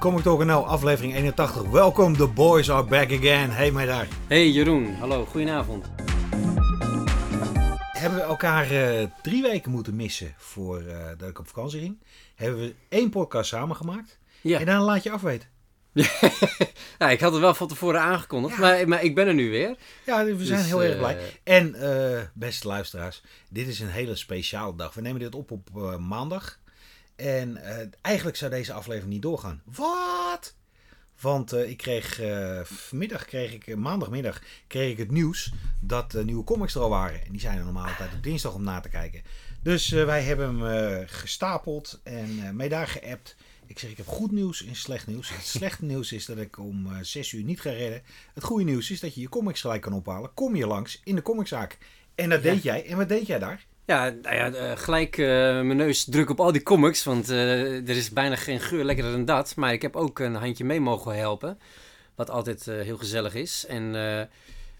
Comic Talk NL, aflevering 81. Welkom, the boys are back again. Hey, mij daar. Hey Jeroen, hallo, goedenavond. Hebben we elkaar eh, drie weken moeten missen voor eh, dat ik op vakantie ging. Hebben we één podcast samengemaakt. Ja. En dan laat je afweten. ja, ik had het wel van tevoren aangekondigd, Ja. maar, maar ik ben er nu weer. Ja, we zijn Dus, heel erg blij. En eh, beste luisteraars, dit is een hele speciale dag. We nemen dit op op maandag. En eh, eigenlijk zou deze aflevering niet doorgaan. Wat? Want eh, ik kreeg eh, vanmiddag, kreeg ik, maandagmiddag, kreeg ik het nieuws dat de nieuwe comics er al waren. En die zijn er normaal altijd op dinsdag om na te kijken. Dus wij hebben hem gestapeld en mee daar geappt. Ik zeg, ik heb goed nieuws en slecht nieuws. Het slechte nieuws is dat ik om eh 6 uur niet ga redden. Het goede nieuws is dat je je comics gelijk kan ophalen. Kom je langs in de comiczaak. En dat Ja. deed jij. En wat deed jij daar? Ja, nou ja, eh, gelijk eh, mijn neus druk op al die comics, want eh, er is bijna geen geur lekkerder dan dat. Maar ik heb ook een handje mee mogen helpen, wat altijd heel gezellig is. En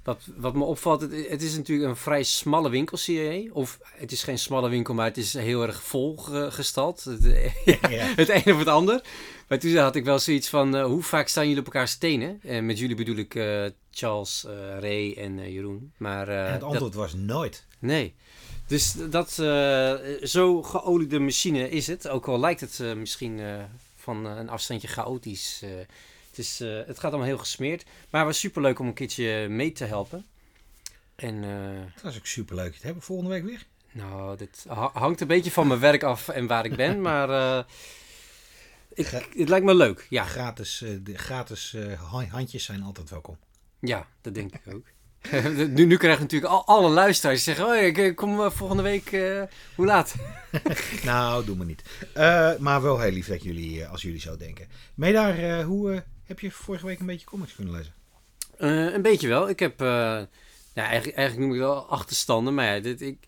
wat, wat me opvalt, het, het is natuurlijk een vrij smalle winkel, je. Of het is geen smalle winkel, maar het is heel erg vol ge- gestald. Het, ja, Ja. het een of het ander. Maar toen had ik wel zoiets van, hoe vaak staan jullie op elkaar stenen? En met jullie bedoel ik Charles, Ray en Jeroen. Maar, en het dat- antwoord was nooit. Nee. Dus dat, eh, zo geoliede machine is het. Ook al lijkt het eh, misschien eh, van een afstandje chaotisch. het, is, het gaat allemaal heel gesmeerd. Maar het was superleuk om een keertje mee te helpen. En Dat was ook superleuk. Dat hebben we volgende week weer. nou, dit ha- hangt een beetje van mijn werk af en waar ik ben. Maar ik, het lijkt me leuk. Ja, Gratis, de gratis ha- handjes zijn altijd welkom. ja dat denk ik ook. nu, nu krijgen natuurlijk al, alle luisteraars die zeggen... Oh, ik kom eh, volgende week... eh, hoe laat? Nou, doe maar niet. Eh, maar wel heel lief dat jullie, als jullie zo denken. Meedaar, eh hoe heb je vorige week een beetje comics kunnen lezen? Een beetje wel. Ik heb, ja, eigenlijk, eigenlijk noem ik wel achterstanden, maar ja, dit, ik,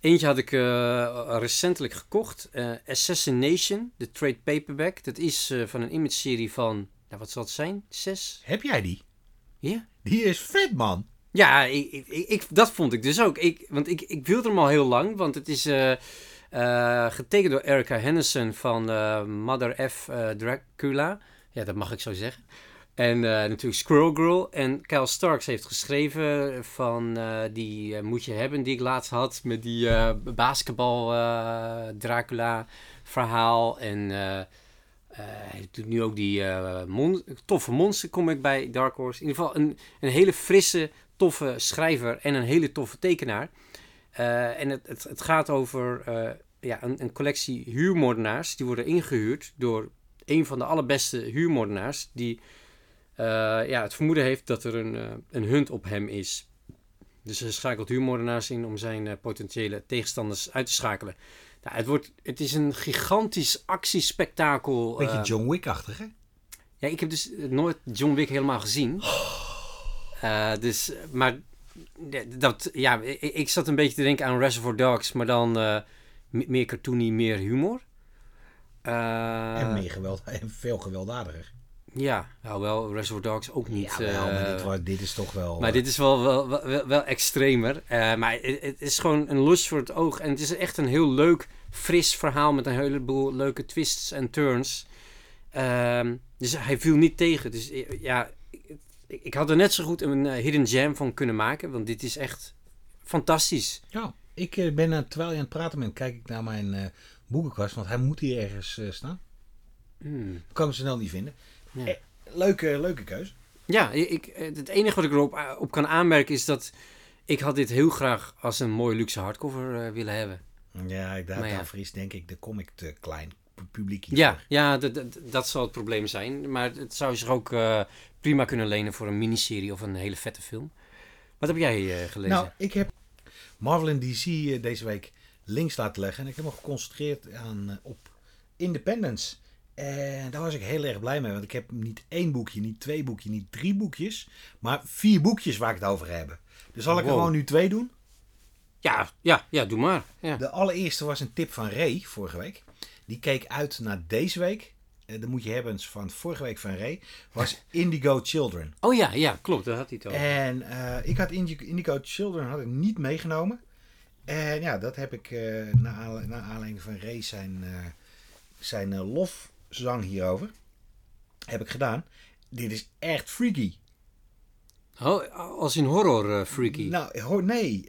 eentje had ik recentelijk gekocht. Assassination, de trade paperback. Dat is van een image-serie van, nou, wat zal het zijn? Zes? Heb jij die? Ja? Die is vet, man. Ja, ik, ik, dat vond ik dus ook. Ik, want ik, ik wilde hem al heel lang, want het is eh, eh, getekend door Erica Henderson van eh, Mother F. Dracula. Ja, dat mag ik zo zeggen. En natuurlijk Squirrel Girl. En Kyle Starks heeft geschreven van die moet je hebben die ik laatst had. Met die basketbal Dracula verhaal. En hij doet nu ook die toffe monster comic bij Dark Horse. In ieder geval een, een hele frisse, toffe schrijver en een hele toffe tekenaar. Eh, en het, het, het gaat over eh, ja, een, een collectie huurmoordenaars. Die worden ingehuurd door een van de allerbeste huurmoordenaars. Die eh, ja, het vermoeden heeft dat er een, een hunt op hem is. Dus hij schakelt huurmoordenaars in om zijn potentiële tegenstanders uit te schakelen. Nou, het, wordt, het is een gigantisch actiespektakel. Beetje John Wick-achtig, hè? ja, ik heb dus nooit John Wick helemaal gezien. Eh, dus, maar dat, ja, ik, ik zat een beetje te denken aan Reservoir Dogs, maar dan eh, me- meer cartoony, meer humor. Eh, en, meer geweld, en veel gewelddadiger. Ja, nou wel, Reservoir Dogs ook niet. Ja, wel, maar eh, dit, was, dit is toch wel... maar eh, dit is wel, wel, wel, wel extremer. Eh, maar het, het is gewoon een lust voor het oog. En het is echt een heel leuk, fris verhaal met een heleboel leuke twists en turns. Ehm, dus hij viel niet tegen. Dus eh, ja, ik, ik had er net zo goed een eh, hidden gem van kunnen maken. Want dit is echt fantastisch. Ja, ik eh, ben, eh, terwijl je aan het praten bent, kijk ik naar mijn boekenkast. Want hij moet hier ergens staan. Hmm. Ik kan hem snel niet vinden. Ja. Eh, leuke, leuke keuze. Ja, ik, het enige wat ik erop op kan aanmerken is dat ik had dit heel graag als een mooie luxe hardcover willen hebben. Ja, ik- daar, ja. daarvoor is denk ik de comic te klein. Pu- Publiek Ja, ja dat, zal het probleem zijn. Maar het zou zich ook eh, prima kunnen lenen voor een miniserie of een hele vette film. Wat heb jij eh, gelezen? Nou, ik heb Marvel en DC eh, deze week links laten leggen. En ik heb me geconcentreerd aan, op Independence. En daar was ik heel erg blij mee. Want ik heb niet één boekje, niet twee boekjes, niet drie boekjes. Maar vier boekjes waar ik het over heb. Dus zal ik er gewoon nu twee doen? Ja, ja, ja, doe maar. Ja. De allereerste was een tip van Ray vorige week. Die keek uit naar deze week. Eh, Dat moet je hebben van vorige week van Ray. Was Indigo Children. Oh ja, ja, klopt. Daar had hij het over. En eh, ik had Indi- Indigo Children had ik niet meegenomen. En ja, dat heb ik eh naar, aanle- naar aanleiding van Ray zijn, zijn lofzang hierover. Heb ik gedaan. Dit is echt freaky. Oh, als in horror freaky. Nou, ho- nee.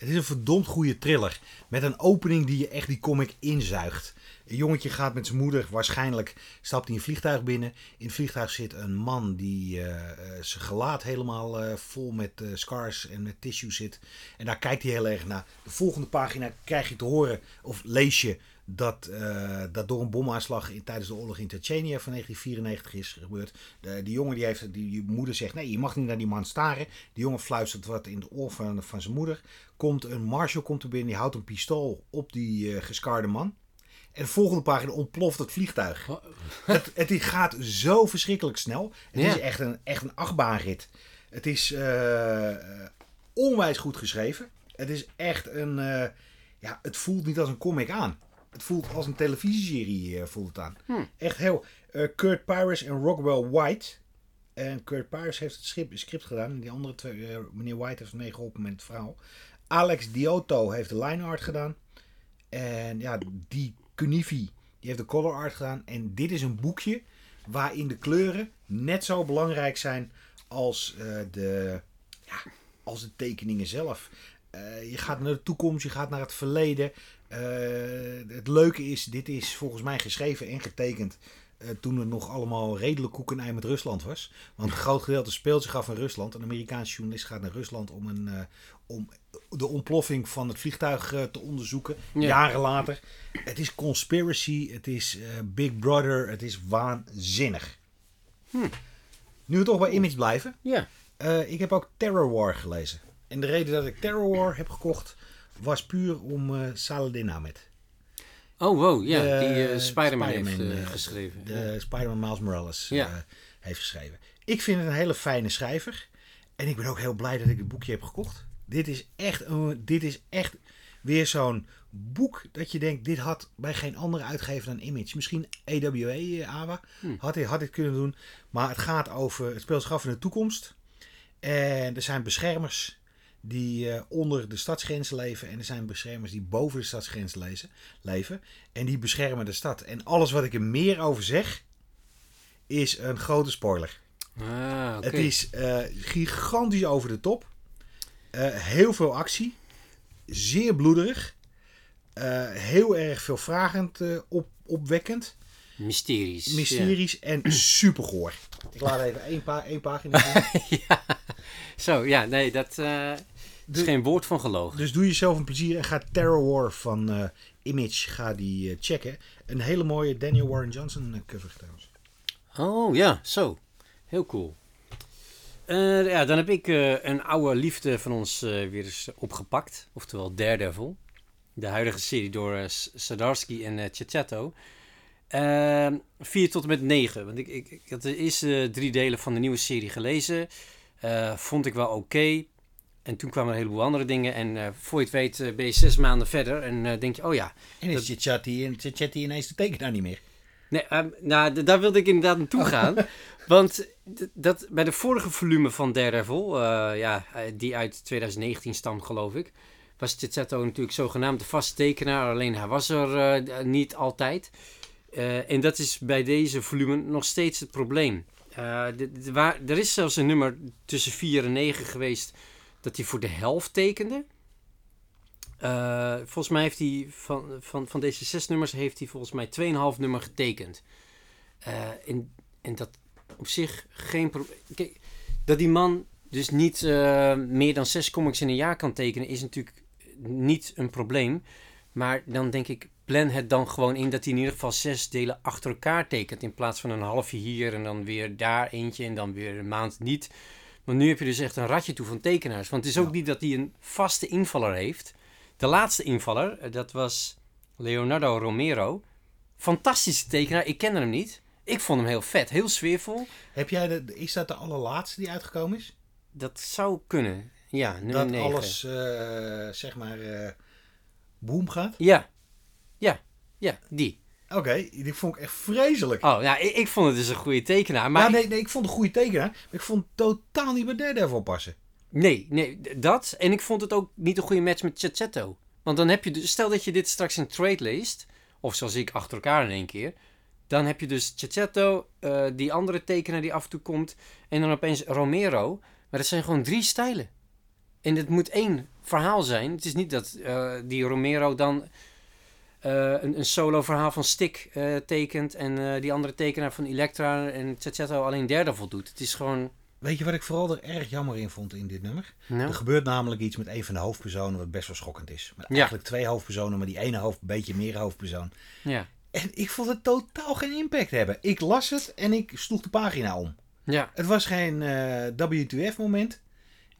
Het is een verdomd goede thriller. Met een opening die je echt die comic inzuigt. Een jongetje gaat met zijn moeder, waarschijnlijk stapt hij een vliegtuig binnen. In het vliegtuig zit een man die eh, eh, zijn gelaat helemaal eh, vol met scars en met tissue zit. En daar kijkt hij heel erg naar. De volgende pagina krijg je te horen, of lees je, dat, eh, dat door een bomaanslag in, tijdens de oorlog in Tsjetsjenië van 1994 is gebeurd. De, die jongen die heeft, die, die moeder zegt, nee je mag niet naar die man staren. Die jongen fluistert wat in de oor van, van zijn moeder. Komt een marshal komt er binnen, die houdt een pistool op die eh gescarde man. En de volgende pagina ontploft het vliegtuig. Oh. Het, het gaat zo verschrikkelijk snel. Het Ja. is echt een, echt een achtbaanrit. Het is eh, onwijs goed geschreven. Het is echt een... ja, het voelt niet als een comic aan. Het voelt als een televisieserie eh, voelt het aan. Hm. Echt heel... eh, Kurt Pyrus en Rockwell White. En Kurt Pyrus heeft het script, script gedaan. En die andere twee, eh, meneer White heeft mee geholpen met het verhaal. Alex Diotto heeft de line art gedaan. En ja, die Kunifi, die heeft de color art gedaan. En dit is een boekje waarin de kleuren net zo belangrijk zijn als, de, ja, als de tekeningen zelf. Je gaat naar de toekomst, je gaat naar het verleden. Eh, het leuke is, dit is volgens mij geschreven en getekend eh, toen er nog allemaal redelijk koekenij met Rusland was. Want een groot gedeelte speelt zich af in Rusland. Een Amerikaanse journalist gaat naar Rusland om, een, eh, om de ontploffing van het vliegtuig te onderzoeken. Ja. Jaren later. Het is conspiracy, het is Big Brother, het is waanzinnig. Nu we toch bij Image blijven. Ja. Ik heb ook Terror War gelezen. En de reden dat ik Terror War heb gekocht was puur om eh Saladin Ahmed. Oh, wow. Ja, De die eh, Spider-Man, heeft eh, geschreven. De Spider-Man Miles Morales Ja. heeft geschreven. Ik vind het een hele fijne schrijver. En ik ben ook heel blij dat ik het boekje heb gekocht. Dit is echt, een- dit is echt weer zo'n boek dat je denkt, dit had bij geen andere uitgever dan Image. Misschien AWA, eh, AWA, had, dit, had dit kunnen doen. Maar het gaat over, het speelt zich af in de toekomst. En er zijn beschermers die eh, onder de stadsgrenzen leven. En er zijn beschermers die boven de stadsgrenzen lezen, leven. En die beschermen de stad. En alles wat ik er meer over zeg, is een grote spoiler. Ah, oké. Het is eh, gigantisch over de top. Eh, heel veel actie. Zeer bloederig. Heel erg veel vragend eh, op, opwekkend. Mysteries. ja. Mysteries en super goor. Ik laat even één, pa één pagina zien. ja. Zo, ja, nee, dat is geen woord van gelogen. Dus doe jezelf een plezier en ga Terror War van eh, Image ga die, eh, checken. Een hele mooie Daniel Warren Johnson eh, cover trouwens. Oh, ja, zo. Heel cool. Ja, dan heb ik een oude liefde van ons weer eens opgepakt. Oftewel Daredevil. De huidige serie door S- Zdarsky en uh, Chiachato. 4 tot en met 9. Want ik, ik, ik had de eerste drie delen van de nieuwe serie gelezen. Vond ik wel oké. En toen kwamen er een heleboel andere dingen. En eh, voor je het weet eh, ben je zes maanden verder. En eh, denk je, oh ja, En is je chat die ineens de tekenaar niet meer. Nee, ehm, nou, daar wilde ik inderdaad naartoe gaan. Want dat, bij de vorige volume van Daredevil, ja, die uit 2019 stamt geloof ik, was Chizetto natuurlijk zogenaamd de vaste tekenaar. Alleen hij was er niet altijd. En dat is bij deze volume nog steeds het probleem. Waar, er is zelfs een nummer tussen 4 en 9 geweest dat hij voor de helft tekende. Eh, volgens mij heeft hij van, van, van deze zes nummers heeft hij volgens mij 2,5 nummer getekend. Eh, en, en dat op zich geen probleem. Dat die man dus niet eh, meer dan zes comics in een jaar kan tekenen, is natuurlijk niet een probleem. Maar dan denk ik, plan het dan gewoon in dat hij in ieder geval zes delen achter elkaar tekent. In plaats van een halfje hier en dan weer daar eentje en dan weer een maand niet. Want nu heb je dus echt een ratje toe van tekenaars. Want het is ook Ja. niet dat hij een vaste invaller heeft. De laatste invaller, eh, dat was Leonardo Romero. Fantastische tekenaar, ik kende hem niet. Ik vond hem heel vet, heel sfeervol. Heb jij de, is dat de allerlaatste die uitgekomen is? Dat zou kunnen. Ja, nummer dat 9. alles, eh, zeg maar, eh boom gaat? Ja, ja, ja, die. Oké, die vond ik echt vreselijk. Oh, ja, ik, ik vond het dus een goede tekenaar. Maar ja, nee, nee, ik vond het een goede tekenaar. Maar ik vond het totaal niet bij Daredevil passen. nee, nee, dat. En ik vond het ook niet een goede match met Chiazetto. Want dan heb je, dus- stel dat je dit straks in trade leest, of zoals ik achter elkaar in één keer, Dan heb je dus Cecchetto, eh, die andere tekenaar die af en toe komt. En dan opeens Romero. Maar dat zijn gewoon drie stijlen. En het moet één verhaal zijn. Het is niet dat eh, die Romero dan een, een solo verhaal van Stick eh, tekent. En eh, die andere tekenaar van Elektra en Cecchetto alleen derde voldoet. Het is gewoon... Weet je wat ik vooral er erg jammer in vond in dit nummer? Nou, Er gebeurt namelijk iets met een van de hoofdpersonen wat best wel schokkend is. Ja. eigenlijk twee hoofdpersonen, maar die ene hoofd, een beetje meer hoofdpersoon. ja. En ik vond het totaal geen impact hebben. Ik las het en ik sloeg de pagina om. ja, Het was geen eh WTF moment.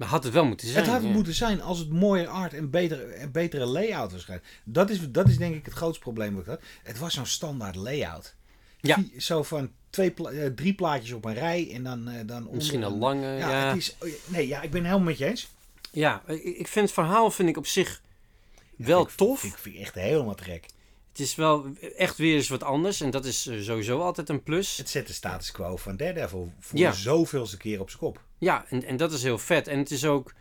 Maar had het wel moeten zijn. het had het ja. moeten zijn als het mooier art en betere, en betere layout was. Dat is, dat is denk ik het grootste probleem wat ik had. Het was zo'n standaard layout. Ja. Zo van twee pla- eh, drie plaatjes op een rij en dan, eh, dan Misschien een lange, Ja, ja. Het is, oh nee, ja, ik ben het helemaal met je eens. Ja, ik, vind het verhaal vind ik op zich wel Ik- tof. Ik vind ik echt helemaal te gek. Het is wel echt weer eens wat anders. En dat is eh, sowieso altijd een plus. Het zet de status quo van Daredevil voor Ja. zoveelste keer op zijn kop. Ja, en, en dat is heel vet. En het is ook,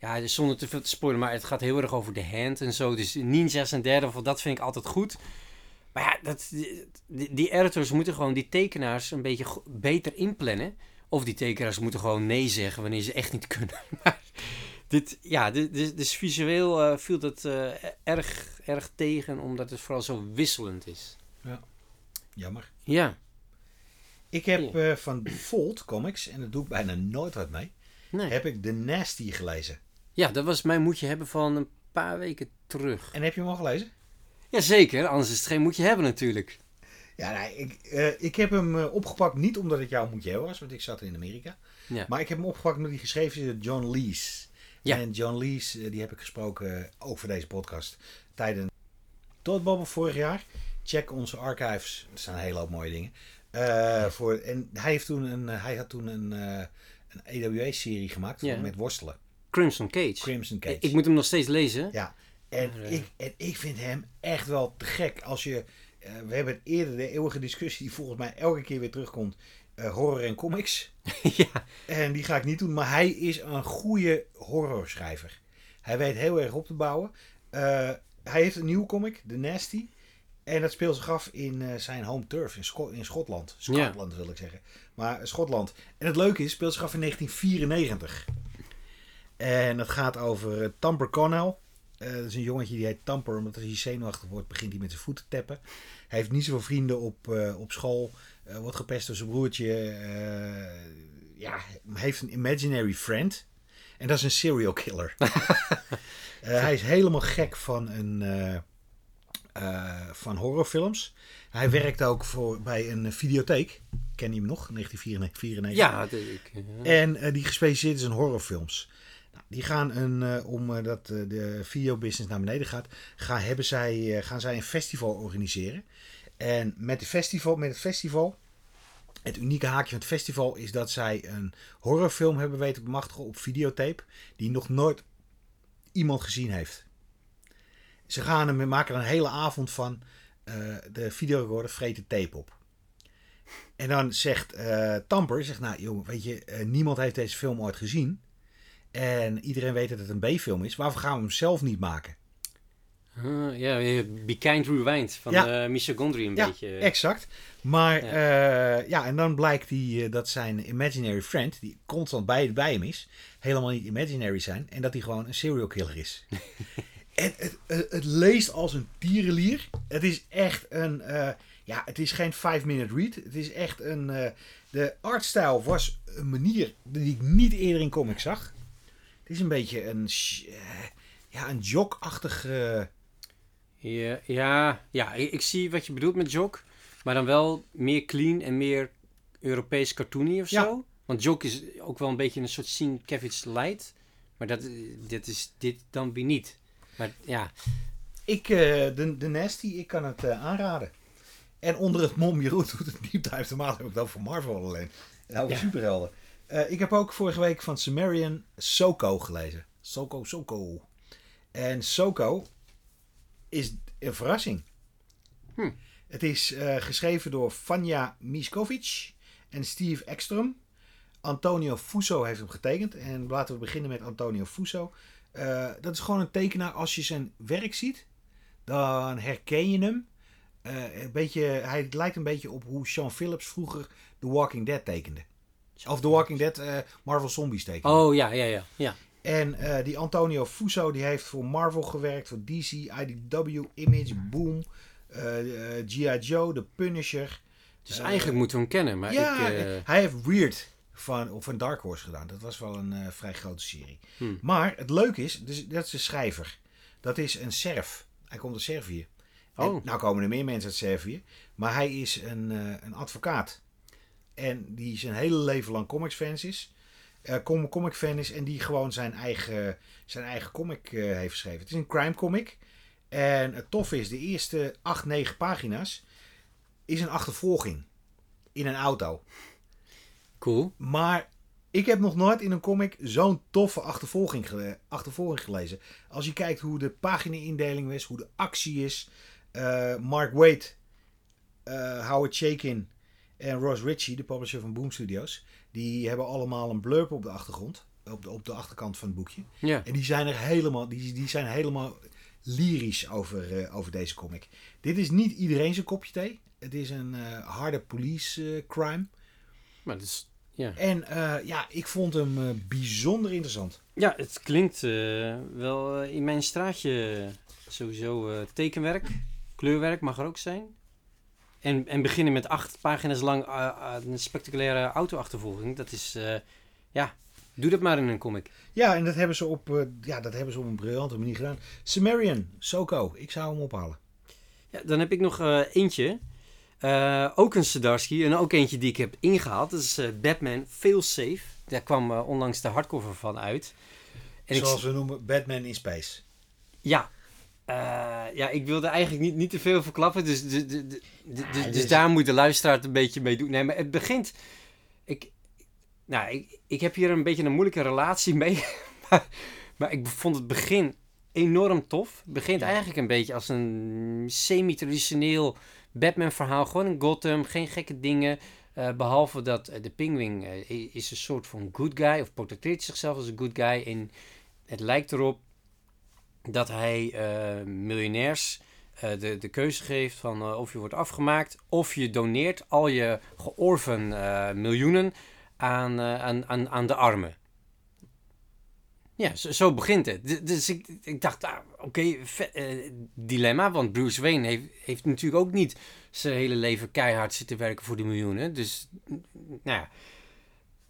ja, dus zonder te veel te spoilen, maar het gaat heel erg over de hand en zo. Dus ninjas en derde, dat vind ik altijd goed. Maar ja, dat, die, die editors moeten gewoon die tekenaars een beetje beter inplannen. Of die tekenaars moeten gewoon nee zeggen wanneer ze echt niet kunnen. Maar dit, ja, dit, dit- dus visueel eh, viel dat eh, erg, erg tegen, omdat het vooral zo wisselend is. Jammer. Ja, Ik heb eh, van Volt Comics, en daar doe ik bijna nooit wat mee, nee. heb ik The Nasty gelezen. Ja, dat was mijn moetje hebben van een paar weken terug. En heb je hem al gelezen? Jazeker, anders is het geen moetje hebben natuurlijk. Ja, nee, ik, eh, ik heb hem opgepakt niet omdat het jouw moetje was, want ik zat in Amerika. Ja. Maar ik heb hem opgepakt omdat hij geschreven is door John Lees. Ja. En John Lees, eh, die heb ik gesproken eh, ook voor deze podcast tijdens Toadbubble vorig jaar. Check onze archives, er staan een hele hoop mooie dingen. Eh, voor, en hij, heeft toen een, hij had toen een, een EWA-serie gemaakt Ja. met worstelen. Crimson Cage. Crimson Cage. Ik moet hem nog steeds lezen. Ja, en, Maar, ik, en ik vind hem echt wel te gek. Als je, we hebben het eerder de eeuwige discussie die volgens mij elke keer weer terugkomt. Eh, horror en comics. ja. En die ga ik niet doen, maar hij is een goede horrorschrijver. Hij weet heel erg op te bouwen. Eh, hij heeft een nieuwe comic, The Nasty. En dat speelt zich af in eh, zijn home turf, in, in Schotland. Schotland wil ik zeggen. Maar Schotland. En het leuke is, speelt zich af in 1994. En het gaat over Tamper Connell. Dat is een jongetje die heet Tamper, omdat als hij zenuwachtig wordt, begint hij met zijn voeten te tappen. Hij heeft niet zoveel vrienden op, op school. Eh, wordt gepest door zijn broertje. eh, ja, heeft een imaginary friend. En dat is een serial killer. Eh, hij is helemaal gek van, een, van horrorfilms. Hij werkt ook voor, bij een videotheek. Ken je hem nog? 1994. Ja, ik, eh, En die gespecialiseerd is in horrorfilms. Nou, die gaan een, eh, omdat eh, de videobusiness naar beneden gaat, gaan, hebben zij, gaan zij een festival organiseren. En met, de festival, met het festival, het unieke haakje van het festival is dat zij een horrorfilm hebben weten te bemachtigen op videotape, die nog nooit iemand gezien heeft. Ze gaan hem, maken er een hele avond van. eh, de videorecorder vreet de tape op. En dan zegt eh, Tamper, zegt, nou jongen, weet je, eh, niemand heeft deze film ooit gezien. En iedereen weet dat het een B-film is. Waarvoor gaan we hem zelf niet maken? Ja, eh, Be Kind Rewind van Ja. eh, Michel Gondry een ja, beetje. exact. Maar Ja. ja, ja en dan blijkt die, eh, dat zijn imaginary friend, die constant bij, bij hem is, helemaal niet imaginary zijn. En dat hij gewoon een serial killer is. en het, het, het leest als een tierenlier. Het is echt een, eh, ja, het is geen 5-minute read. Het is echt een, eh, de artstyle was een manier die ik niet eerder in comics zag. Het is een beetje een, eh, ja, een jog-achtig... eh, Ja, ja, ja ik, ik zie wat je bedoelt met Jok. Maar dan wel meer clean en meer Europees cartoony of Ja. zo. Want Jok is ook wel een beetje een soort Sienkiewicz light. Maar dat, dit is dit dan weer niet. Maar ja, Ik, eh, de, de Nasty, ik kan het eh, aanraden. En onder het mom, Jeroen doet het. Normaal heb ik het over voor Marvel alleen. En over Ja. superhelden. Eh, ik heb ook vorige week van Sumerian Soko gelezen. Soko, Soko. En Soko is een verrassing. Hm. Het is eh, geschreven door Vanja Miskovic en Steve Ekstrom. Antonio Fuso heeft hem getekend. En laten we beginnen met Antonio Fuso. Eh, dat is gewoon een tekenaar. Als je zijn werk ziet, dan herken je hem. eh, een beetje, hij lijkt een beetje op hoe Sean Phillips vroeger The Walking Dead tekende. Of The Walking Dead Marvel Zombies tekende. Oh ja, ja, ja. ja. En eh, die Antonio Fuso die heeft voor Marvel gewerkt, voor DC, IDW, Image, Boom, eh, eh, G.I. Joe, The Punisher. Dus eigenlijk moeten we hem kennen. Maar ja, ik, hij heeft Weird van, of van Dark Horse gedaan. Dat was wel een vrij grote serie. Hmm. Maar het leuke is, dus, dat is de schrijver. Dat is een Serf. Hij komt uit Servië. En Oh. nou komen er meer mensen uit Servië. Maar hij is een, een advocaat. En die zijn hele leven lang comics fans is. Eh, com comic fan is. En die gewoon zijn eigen, zijn eigen comic eh, heeft geschreven. Het is een crime comic. En het tof is, de eerste 8, 9 pagina's is een achtervolging. In een auto. cool. Maar ik heb nog nooit in een comic zo'n toffe achtervolging, gele- achtervolging gelezen. Als je kijkt hoe de pagina-indeling is, hoe de actie is. eh, Mark Waid, eh, Howard Shakin en Ross Ritchie, de publisher van Boom Studios. Die hebben allemaal een blurb op de achtergrond. Op de, op de achterkant van het boekje. Ja. En die zijn er helemaal, die, die zijn helemaal lyrisch over, eh, over deze comic. Dit is niet iedereen zijn kopje thee. Het is een eh, harde police eh, crime. Maar dat is, ja. En ja, ik vond hem bijzonder interessant. ja, het klinkt wel in mijn straatje sowieso tekenwerk. Kleurwerk mag er ook zijn. En, en beginnen met acht pagina's lang eh, eh, een spectaculaire auto-achtervolging. Dat is, eh, ja, doe dat maar in een comic. Ja, en dat hebben ze op, ja, dat hebben ze op een briljante manier gedaan. Sumerian, Soko, ik zou hem ophalen. Ja, dan heb ik nog eentje. Ook een Sedarsky en ook eentje die ik heb ingehaald. Dat is Batman Failsafe. Daar kwam onlangs de hardcover van uit. En ik, Zoals we noemen, Batman in Space. ja, Eh, ja, ik wilde eigenlijk niet, niet te veel verklappen. Dus, dus, dus, dus, dus dus- daar moet de luisteraar het een beetje mee doen. Nee, maar het begint... Ik, nou, ik, ik heb hier een beetje een moeilijke relatie mee. maar, maar ik vond het begin enorm tof. Het begint eigenlijk een beetje als een semi-traditioneel Batman-verhaal. Gewoon in Gotham, geen gekke dingen. Eh, behalve dat eh, de Penguin i- is een soort van good guy. Of portretteert zichzelf als een good guy. En het lijkt erop dat hij eh, miljonairs eh, de, de keuze geeft van eh, of je wordt afgemaakt. Of je doneert al je georven miljoenen aan, aan, aan, aan de armen. Ja, zo, begint het. Dus ik, ik dacht, ah, oké, dilemma. Want Bruce Wayne heeft, heeft natuurlijk ook niet zijn hele leven keihard zitten werken voor die miljoenen. Dus, nou ja.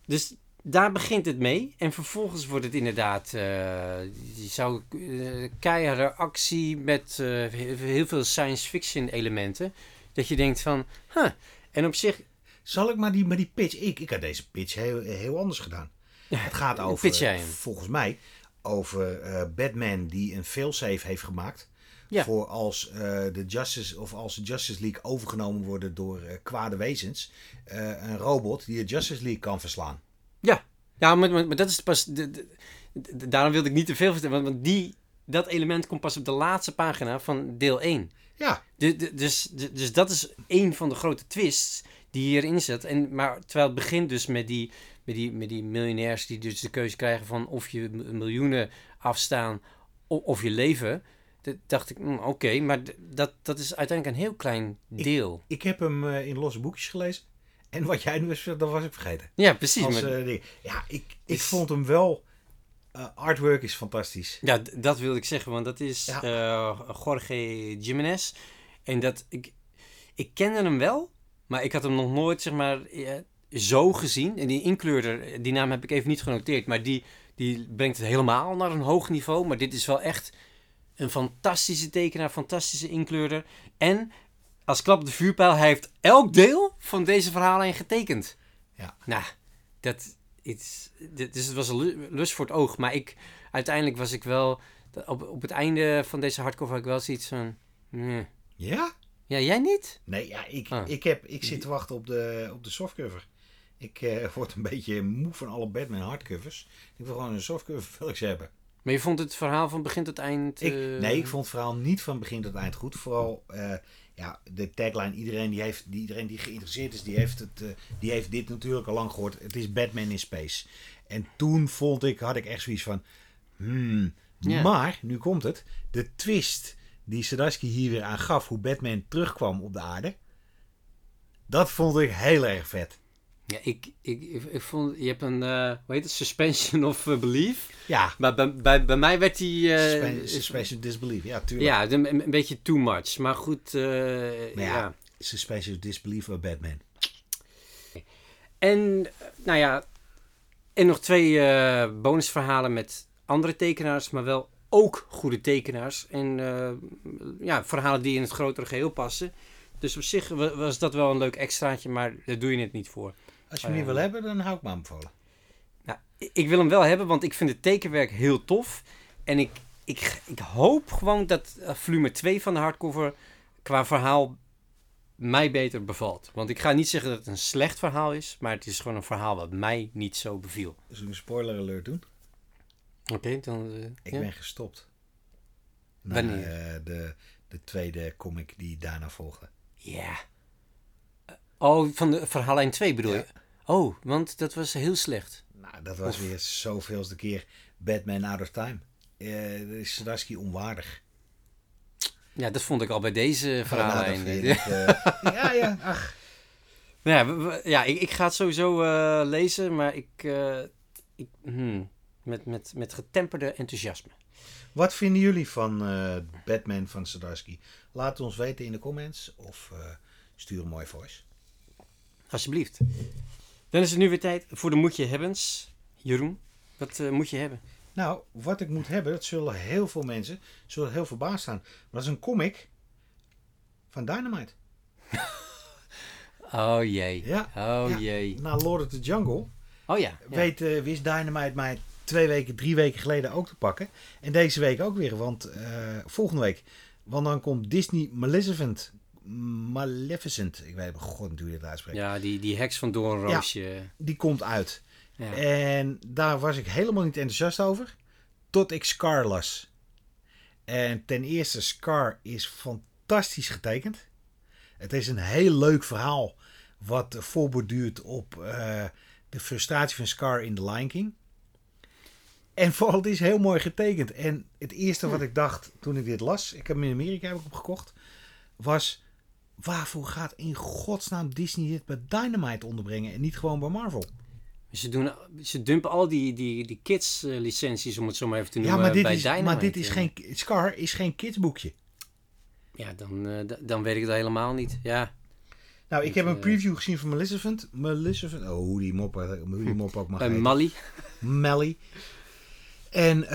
Dus daar begint het mee. En vervolgens wordt het inderdaad, eh, je zou eh, keiharde actie met eh, heel, veel science fiction elementen. Dat je denkt van, huh. En op zich, Zal ik maar die, maar die pitch... Ik, ik had deze pitch heel, heel anders gedaan. het gaat over, pitch jij hem? volgens mij, over Batman die een failsafe heeft gemaakt. Ja. Voor als, de Justice, of als de Justice League overgenomen worden door eh, kwade wezens. een robot die de Justice League kan verslaan. Ja, ja maar, maar, maar dat is pas. De, de- de- daarom wilde ik niet te veel vertellen. Want, want die, dat element komt pas op de laatste pagina van deel 1. Ja, dus, dus dat is een van de grote twists die hierin zit. En, maar terwijl het begint dus met die, met, die, met die miljonairs die dus de keuze krijgen van of je miljoenen afstaan of je leven. dacht ik, hm, oké, maar dat, dat is uiteindelijk een heel klein deel. ik heb hem eh, in losse boekjes gelezen. En wat jij nu gezegd, dat was ik vergeten. ja, precies. Als, maar- eh, ja, ik, ik Dus- vond hem wel... eh, artwork is fantastisch. Ja, dat wilde ik zeggen, want dat is Ja. eh, Jorge Jimenez. En dat ik, ik kende hem wel, maar ik had hem nog nooit zeg maar zo gezien. En die inkleurder, die naam heb ik even niet genoteerd, maar die, die brengt het helemaal naar een hoog niveau. Maar dit is wel echt een fantastische tekenaar, fantastische inkleurder. En als klap op de vuurpijl, hij heeft elk deel van deze verhalen getekend. Ja. Nou, dat is, dit, dus het was een lu- lust voor het oog. Maar ik, uiteindelijk was ik wel, op, op het einde van deze hardcover had ik wel zoiets van, nee. Ja? ja, jij niet? Nee, ja, ik, Ah. ik, heb, ik zit te wachten op de, op de softcover. Ik eh, word een beetje moe van alle Batman hardcovers. Ik wil gewoon een softcover wil ik ze hebben. Maar je vond het verhaal van begin tot eind... Ik, eh, nee, ik vond het verhaal niet van begin tot eind goed. Vooral eh, ja, de tagline. Iedereen die, heeft, die, iedereen die geïnteresseerd is, die heeft, het, eh, die heeft dit natuurlijk al lang gehoord. Het is Batman in Space. En toen vond ik, had ik echt zoiets van... Hmm. Ja. Maar, nu komt het. De twist die Sadarsky hier weer aan gaf, hoe Batman terugkwam op de aarde. Dat vond ik heel erg vet. Ja, ik, ik, ik, ik vond, je hebt een, eh hoe heet het, suspension of eh, belief. Ja, Maar bij, bij, bij mij werd die, eh, suspension, suspension disbelief. Ja, tuurlijk. ja, een, een beetje too much. Maar goed, Maar ja, ja. suspension disbelief bij Batman. En, nou ja, en nog twee bonusverhalen met andere tekenaars, maar wel ook goede tekenaars. En ja, verhalen die in het grotere geheel passen. Dus op zich wa- was dat wel een leuk extraatje, maar daar doe je het niet voor. Als je hem niet wil hebben, dan hou ik me aanbevolen. Nou, ik- wil hem wel hebben, want ik vind het tekenwerk heel tof. En ik, ik, ik hoop gewoon dat eh, volume 2 van de hardcover qua verhaal mij beter bevalt. Want ik ga niet zeggen dat het een slecht verhaal is, maar het is gewoon een verhaal wat mij niet zo beviel. Zullen we een spoiler alert doen? Oké, dan... eh, Ik ja. ben gestopt. Na, Wanneer? eh, de, de tweede comic die daarna volgde. Ja. Oh, van de verhaallijn 2 bedoel Ja. je? Oh, want dat was heel slecht. Nou, dat was Oef. weer zoveelste keer Batman Out of Time. Dat is Sadarsky onwaardig. Ja, dat vond ik al bij deze verhaallijn. Nou, eh, ja, ja, ach. Nou ja, ja ik, ik ga het sowieso eh, lezen, maar ik, ik hmm, met, met, met getemperde enthousiasme. Wat vinden jullie van Batman van Sadarsky? Laat het ons weten in de comments of stuur een mooi voice. Alsjeblieft. Dan is het nu weer tijd voor de Moet je Hebbens. Jeroen, wat eh, moet je hebben? Nou, wat ik moet hebben, dat zullen heel veel mensen zullen heel verbaasd staan. Maar dat is een comic van Dynamite. Oh jee. Ja. Oh Ja. jee. Na Lord of the Jungle Oh ja. ja. weet, eh, wist Dynamite mij twee weken, drie weken geleden ook te pakken. En deze week ook weer, want eh, volgende week. Want dan komt Disney Maleficent. Maleficent. Ik weet god hoe je dit uitspreekt. Ja, die, die heks van Doornroosje. Die komt uit. Ja. En daar was ik helemaal niet enthousiast over. Tot ik Scar las. En ten eerste, Scar is fantastisch getekend. Het is een heel leuk verhaal. Wat voorborduurt op eh, de frustratie van Scar in The Lion King. En vooral, het is heel mooi getekend. En het eerste wat ik dacht toen ik dit las, ik heb hem in Amerika heb ik hem gekocht, was waarvoor gaat in godsnaam Disney dit bij Dynamite onderbrengen en niet gewoon bij Marvel? Ze, doen, ze dumpen al die, die, die kids eh, licenties, om het zo maar even te Ja, noemen, maar dit, bij is, Dynamite. maar dit is geen. Scar is geen kidsboekje. Ja, dan, eh, dan weet ik het helemaal niet. Ja. Nou, ik heb een eh, preview gezien van Maleficent. Maleficent. Oh, hoe die mop, hoe die mop ook mag Bij. Mally. Melly. En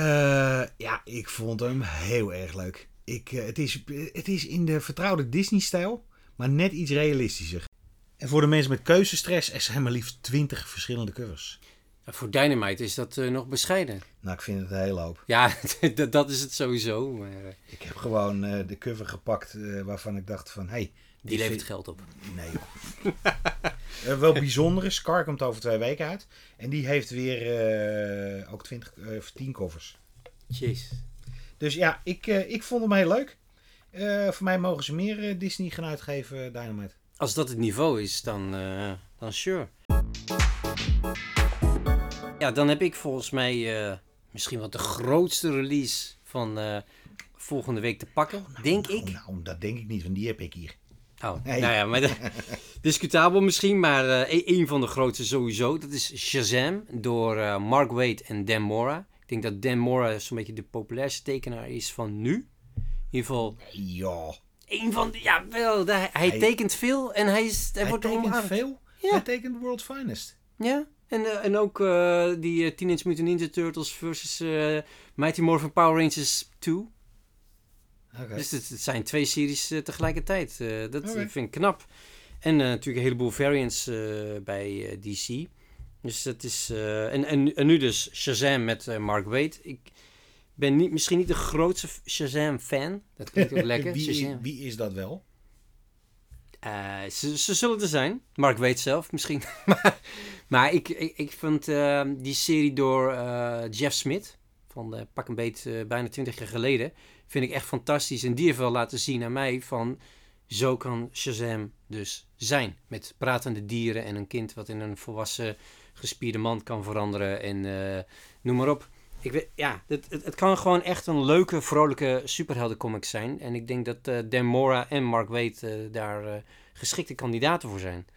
ja, ik vond hem heel erg leuk. Ik, het, is, het is in de vertrouwde Disney-stijl, maar net iets realistischer. En voor de mensen met keuzestress, er zijn maar liefst 20 verschillende covers. Voor Dynamite is dat eh, nog bescheiden. Nou, ik vind het een hele hoop. Ja, dat, is het sowieso. Maar eh, Ik heb gewoon eh, de cover gepakt waarvan ik dacht van, hey, die levert vind- geld op. Nee. wel bijzondere. Scar komt over twee weken uit. En die heeft weer ook 20, eh, of 10 covers. Jeez. Dus ja, ik, ik vond hem heel leuk. Eh, voor mij mogen ze meer eh, Disney gaan uitgeven, eh, Dynamite. Als dat het niveau is, dan, dan sure. Ja, dan heb ik volgens mij misschien wat de grootste release van volgende week te pakken. denk Nou, ik. Nou, dat denk ik niet, want die heb ik hier. Oh, Nee. nou ja, maar de- discutabel misschien, maar e- een van de grootste sowieso. Dat is Shazam door Mark Waid en Dan Mora. Ik denk dat Dan Mora zo'n beetje de populairste tekenaar is van nu. In ieder geval Ja, een van de... Ja, wel, de- hij, tekent veel en hij, is, hij, hij wordt tekent omarmd. veel. Ja. Hij tekent World's Finest. Ja, en, eh, en ook eh, die eh, Teenage Mutant Ninja Turtles versus eh, Mighty Morphin Power Rangers 2. Oké. Dus het, het zijn twee series tegelijkertijd. Dat vind ik knap. En natuurlijk een heleboel variants bij DC. Dus dat is... en, en, en nu dus Shazam met Mark Waid. Ik ben niet, misschien niet de grootste Shazam-fan. Dat klinkt ook lekker. wie, wie is dat wel? Eh, ze, ze zullen er zijn. Mark weet zelf misschien. maar maar ik, ik, ik vind eh, die serie door eh, Jeff Smith, van eh, pak een beet bijna 20 jaar geleden, vind ik echt fantastisch. En die heeft wel laten zien aan mij van, zo kan Shazam dus zijn. Met pratende dieren en een kind wat in een volwassen gespierde man kan veranderen en noem maar op. Ik weet, ja, het, het, het kan gewoon echt een leuke, vrolijke superheldencomic zijn. En ik denk dat eh Dan Mora en Mark Waid eh, daar eh, geschikte kandidaten voor zijn.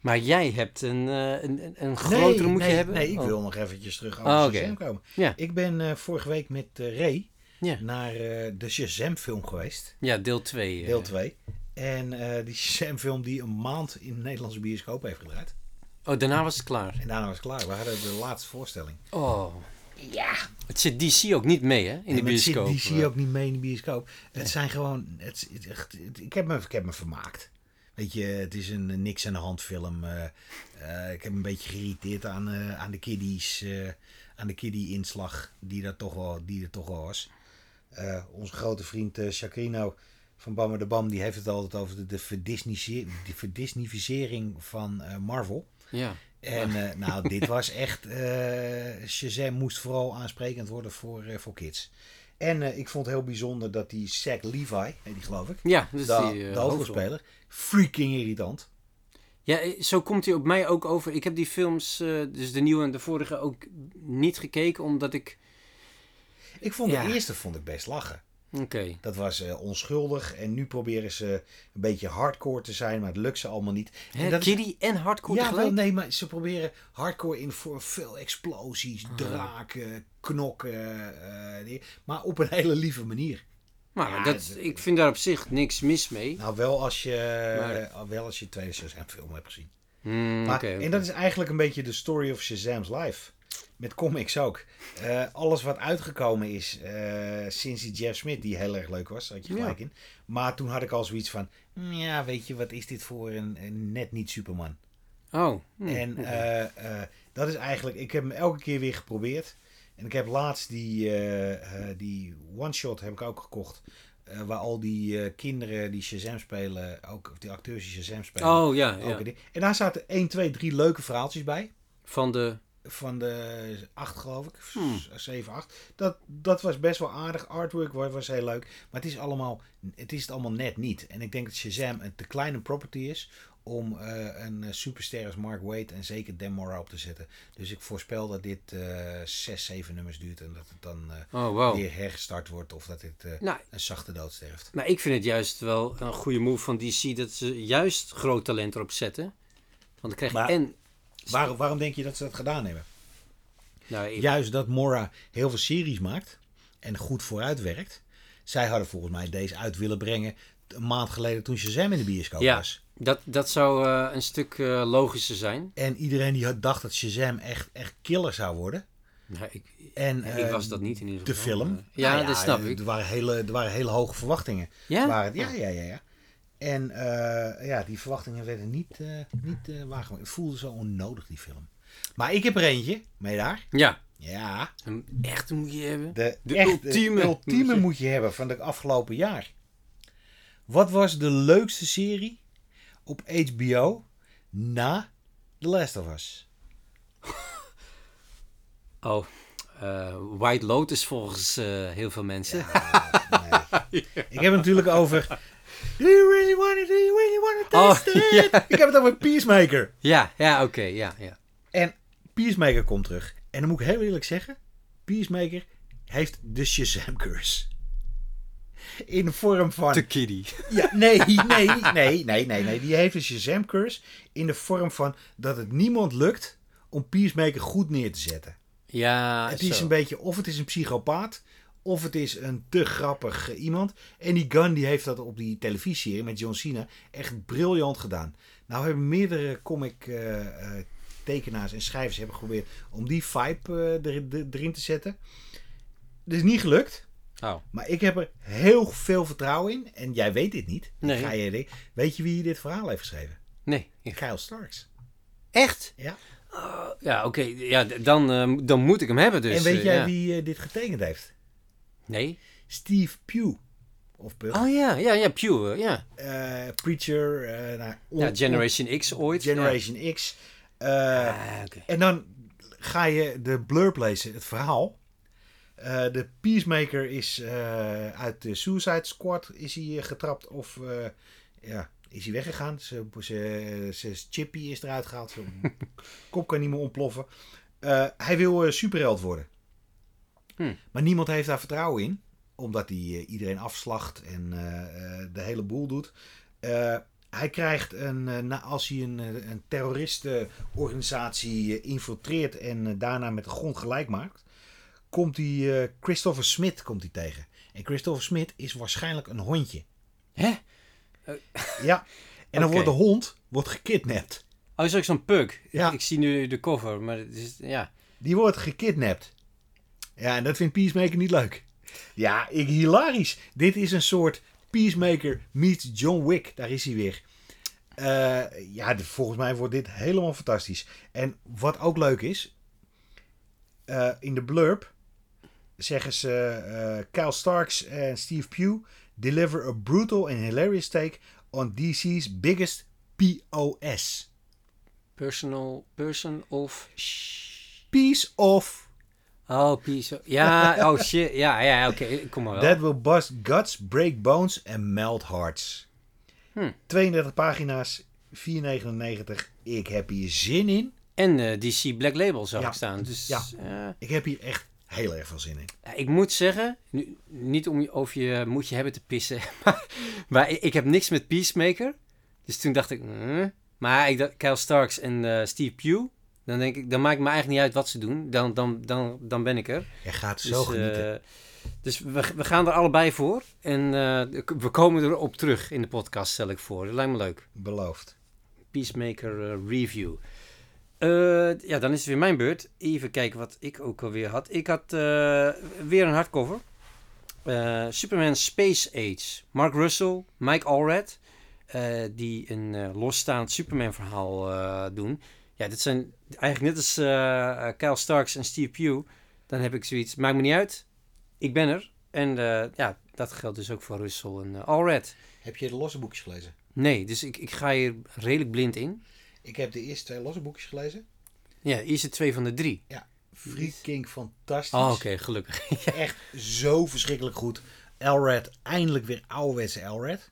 Maar jij hebt een, een, een, grotere moet nee, hebben? Nee, ik Oh. wil nog eventjes terug over Oh, oké. Shazam komen. Ja. Ik ben vorige week met Ray Ja. naar de Shazam film geweest. Ja, deel 2. Deel 2. En die Shazam film die een maand in de Nederlandse bioscoop heeft gedraaid. Oh, daarna was het klaar. En daarna was het klaar. We hadden de laatste voorstelling. Oh. Ja. Het zit DC ook niet mee, hè? In de En het bioscoop. zit- Die zie je ook niet mee in de bioscoop. Het zijn gewoon... Het, ik, heb me, ik heb me vermaakt. Weet je, het is een niks aan de hand film. eh, eh, ik heb me een beetje geïrriteerd aan, eh, aan de kiddies. eh, aan de kiddie-inslag die, er toch wel, die er toch wel was. Eh, onze grote vriend eh Chacrino van Bammer de Bam... die heeft het altijd over de, de, verdisnificering van eh, Marvel. Ja. En eh, nou, dit was echt. eh Shazam moest vooral aansprekend worden voor, eh, voor kids. En ik vond het heel bijzonder dat die Zack Levi, die geloof ik, Ja, dus de, die, de hoofdrolspeler, freaking irritant. Ja, zo komt hij op mij ook over. Ik heb die films, dus de nieuwe en de vorige, ook niet gekeken, omdat ik... Ik vond Ja. de eerste vond ik best lachen. Oké. Dat was eh, onschuldig en nu proberen ze een beetje hardcore te zijn, maar het lukt ze allemaal niet. En dat is- Kiddie en hardcore ja, wel, nee, maar ze proberen hardcore in voor veel explosies, Ah. draken, knokken, eh, maar op een hele lieve manier. Maar Ja, dat, het- ik vind daar op zich niks mis mee. Nou, wel als je, Maar- eh, wel als je tweede Shazam film hebt gezien. Hmm, Maar. En dat is eigenlijk een beetje de story of Shazam's life. Met comics ook. Eh, alles wat uitgekomen is eh, sinds die Jeff Smith, die heel erg leuk was, had je gelijk in. Maar toen had ik al zoiets van, "Mm, ja, weet je, wat is dit voor een, een net niet Superman? Oh. hmm, En eh, dat is eigenlijk, ik heb hem elke keer weer geprobeerd. En ik heb laatst die, die one-shot heb ik ook gekocht. waar al die kinderen die Shazam spelen, ook of die acteurs die Shazam spelen. oh ja, ja. En daar zaten 1, 2, 3 leuke verhaaltjes bij. Van de... Van de 8 geloof ik. Hmm. 7, 8. Dat, dat was best wel aardig. Artwork was, was heel leuk. Maar het is, allemaal, het is het allemaal net niet. En ik denk dat Shazam een te kleine property is om eh, een eh, superster als Mark Waid en zeker Dan Mora op te zetten. Dus ik voorspel dat dit eh 6, 7 nummers duurt en dat het dan eh, Oh, wow. weer hergestart wordt of dat eh, Nou, een zachte dood sterft. maar ik vind het juist wel een goede move van DC dat ze juist groot talent erop zetten. Want dan krijg je en... Waar, waarom denk je dat ze dat gedaan hebben? Nou, Juist dat Mora heel veel series maakt en goed vooruit werkt. Zij hadden volgens mij deze uit willen brengen een maand geleden toen Shazam in de bioscoop Ja. was. dat, dat zou eh, een stuk eh, logischer zijn. En iedereen die had dacht dat Shazam echt, echt killer zou worden. Nou, ik, En, ik eh, was dat niet in ieder De geval. film. Eh, Ja, Nou dat snap ik. Er waren hele, er waren hele hoge verwachtingen. Ja? Waren, ja, ja, ja, ja. En eh, ja, die verwachtingen werden niet, eh niet eh, waargemaakt. Het voelde zo onnodig, die film. Maar ik heb er eentje, mee daar. Ja, Ja, een echte moet je hebben. de, De ultieme. ultieme moet je hebben van het afgelopen jaar. Wat was de leukste serie op HBO na The Last of Us? Oh, White Lotus volgens heel veel mensen. Nee. Ik heb het natuurlijk over. Do you really want it? Do you really want to Oh, test it? Ik heb het over Peacemaker. Ja, ja, oké, ja, ja. En Peacemaker komt terug. En dan moet ik heel eerlijk zeggen: Peacemaker heeft de Shazam curse. In de vorm van. De kiddie. Ja, nee, nee, nee, nee, nee, nee. Die heeft de Shazam curse in de vorm van dat het niemand lukt om Peacemaker goed neer te zetten. Ja, het is zo. een beetje, of het is een psychopaat, of het is een te grappig iemand. En die Gunn die heeft dat op die televisieserie met John Cena echt briljant gedaan. Nou hebben meerdere comic eh, eh, tekenaars en schrijvers hebben geprobeerd om die vibe eh, er- er- erin te zetten. Dat is niet gelukt. Oh. Maar ik heb er heel veel vertrouwen in. En jij weet dit niet. Nee. Ga je, weet je wie dit verhaal heeft geschreven? Nee. Kyle Starks. Echt? Ja. Ja, oké. Ja, dan, dan moet ik hem hebben dus. en weet jij ja. wie dit getekend heeft? Nee? Steve Pugh. Of Pugh. Oh ja, ja, ja, Pew, eh, ja. Eh, Preacher. nou, on- Ja, Generation X ooit. Generation X. Ah. En dan ga je de blurb lezen, het verhaal. De Peacemaker is uit de Suicide Squad is hij getrapt of ja, is hij weggegaan. Zijn chippy is eruit gehaald. Zijn kop kan niet meer ontploffen. Hij wil superheld worden. Hm. Maar niemand heeft daar vertrouwen in. Omdat hij eh, iedereen afslacht en eh, eh, de hele boel doet. Hij krijgt een, als hij een, een terroristenorganisatie infiltreert en daarna met de grond gelijk maakt, komt hij Christopher Smith komt hij tegen. En Christopher Smith is waarschijnlijk een hondje. Hè? Ja. En dan wordt de hond wordt gekidnapt. Oh, is ook zo'n pug. Ja. Ik zie nu de cover, maar het is, ja. Die wordt gekidnapt. Ja, en dat vindt Peacemaker niet leuk. Ja, ik, hilarisch. Dit is een soort Peacemaker meets John Wick. Daar is hij weer. Eh, ja, volgens mij wordt dit helemaal fantastisch. En wat ook leuk is, eh, in de blurb zeggen ze eh Kyle Starks en Steve Pugh deliver a brutal and hilarious take on DC's biggest POS. Personal, person of... Piece of Oh, piece. Ja, oh shit. Ja, ja, oké. Kom maar wel. That will bust guts, break bones and melt hearts. Hm. 32 pagina's, 4,99. Ik heb hier zin in. En eh, DC Black Label zag Ja. ik staan. Dus Ja. eh, Ik heb hier echt heel erg veel zin in. Ik moet zeggen, nu, niet om je over je moet je hebben te pissen, maar, maar ik, ik heb niks met Peacemaker. Dus toen dacht ik, "Huh?" maar ik dacht, Kyle Starks en eh, Steve Pugh, dan denk ik, dan maakt me eigenlijk niet uit wat ze doen, dan, dan, dan, dan ben ik er. Je gaat Dus, zo genieten. eh, dus we, we gaan er allebei voor en eh, we komen erop terug in de podcast, stel ik voor. Dat lijkt me leuk. Beloofd. Peacemaker eh, review. Ja, dan is het weer mijn beurt. Even kijken wat ik ook alweer had. Ik had weer een hardcover. Superman Space Age. Mark Russell, Mike Allred. die een losstaand Superman verhaal doen. Ja, dit zijn eigenlijk net als eh, eh, Kyle Starks en Steve Pugh. Dan heb ik zoiets, maakt me niet uit. Ik ben er. En eh, ja, dat geldt dus ook voor Russell en eh, Allred. Heb je de losse boekjes gelezen? Nee, dus ik, ik ga hier redelijk blind in. Ik heb de eerste twee losse boekjes gelezen. Ja, is het twee van de drie. Freaking fantastisch. Oh, oké, gelukkig. Echt zo verschrikkelijk goed. Elred, eindelijk weer ouderwetse Elred.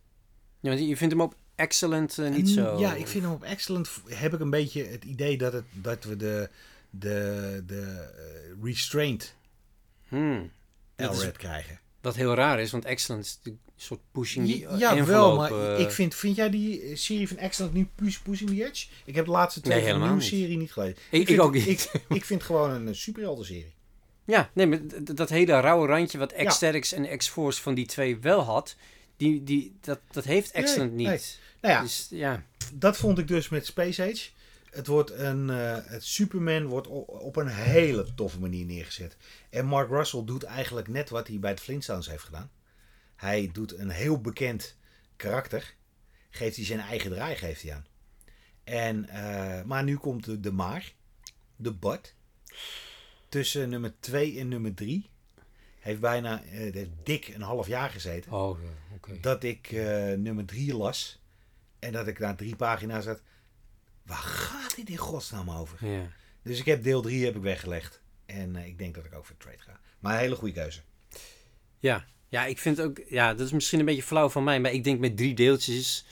ja, want je vindt hem op excellent eh, niet En zo. Ja, ik vind hem op Excellent. Heb ik een beetje het idee dat, het, dat we de, de, de eh, restraint Hmm. Elred krijgen. Wat heel raar is, want excellent is een soort pushing the Ja, wel, maar eh, ik vind, vind jij die eh, serie van Excellent nu push, Pushing the Edge? Ik heb de laatste twee Nee, helemaal nieuwe niet. serie niet gelezen. Ik- vind, ik ook niet. Ik, ik vind gewoon een eh, superhelden serie. Ja, nee, maar dat hele rauwe randje wat X-Sterix en X-Force van die twee wel had, die, die, dat, dat heeft excellent Nee, niet. nee. Nou ja, Dus ja, dat vond ik dus met Space Age. Het wordt een, eh, het Superman wordt op een hele toffe manier neergezet. En Mark Russell doet eigenlijk net wat hij bij de Flintstones heeft gedaan. Hij doet een heel bekend karakter. Geeft hij zijn eigen draai geeft hij aan. En, eh, maar nu komt de, de maar. De bud. Tussen nummer 2 en nummer 3. Heeft bijna eh, het heeft dik een half jaar gezeten oh, dat ik nummer 3 las. En dat ik na drie pagina's zat. Waar gaat dit in godsnaam over? Ja. Dus ik heb deel 3 heb ik weggelegd. En eh, ik denk dat ik ook voor trade ga. Maar een hele goede keuze. Ja. ja, ik vind ook, ja, dat is misschien een beetje flauw van mij, maar ik denk met drie deeltjes,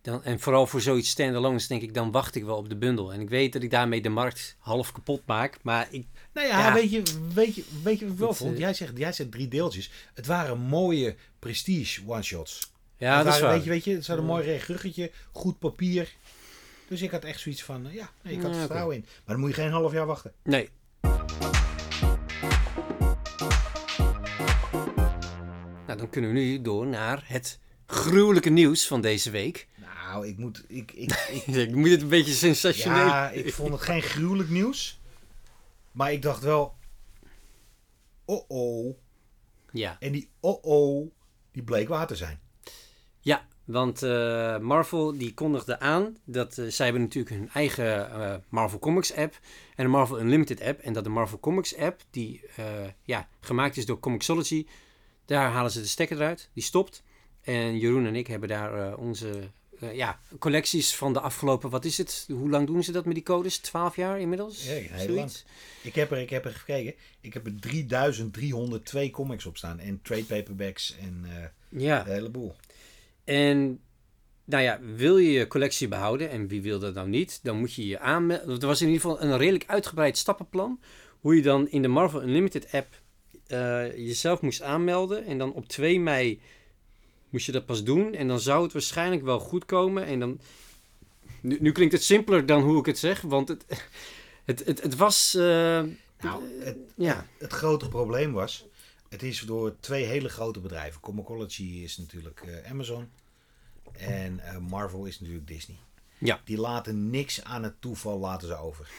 dan, en vooral voor zoiets standalones, denk ik, dan wacht ik wel op de bundel. En ik weet dat ik daarmee de markt half kapot maak, maar ik, Nou ja, Ja. Weet, je, weet, je, weet je wat ik wel vond? eh, Jij zegt, jij zegt drie deeltjes. Het waren mooie prestige one-shots. Ja, het dat is waar. Weet je, weet je, het zat een mooi recht ruggetje, goed papier. Dus ik had echt zoiets van, eh, ja, nee, ik had er vertrouwen in. Maar dan moet je geen half jaar wachten. Nee. Nou, dan kunnen we nu door naar het gruwelijke nieuws van deze week. Nou, ik moet... Ik, ik, ik, Ik moet het een beetje sensationeel... Ja, ik vond het geen gruwelijk nieuws. Maar ik dacht wel... Oh oh. Ja, En die oh oh, die bleek waar te zijn. Want eh, Marvel die kondigde aan dat eh, zij hebben natuurlijk hun eigen eh, Marvel Comics app en een Marvel Unlimited app. En dat de Marvel Comics app, die ja, gemaakt is door Comixology, daar halen ze de stekker eruit. Die stopt. En Jeroen en ik hebben daar onze ja, collecties van de afgelopen, wat is het? Hoe lang doen ze dat met die codes? 12 jaar inmiddels? Ja, heel Zoiets? Ik heb er, ik heb er gekeken. Ik heb er 3302 comics op staan. En trade paperbacks en Ja. de hele boel. En nou ja, wil je je collectie behouden, en wie wil dat nou niet, dan moet je je aanmelden. Er was in ieder geval een redelijk uitgebreid stappenplan. Hoe je dan in de Marvel Unlimited app eh, jezelf moest aanmelden. En dan op 2 mei moest je dat pas doen. En dan zou het waarschijnlijk wel goed komen. En dan... Nu, nu klinkt het simpeler dan hoe ik het zeg. Want het, het, het, het was... eh, Nou, het, ja. het grote probleem was, het is door twee hele grote bedrijven. Comicology is natuurlijk eh, Amazon en eh, Marvel is natuurlijk Disney. Ja. Die laten niks aan het toeval laten ze over.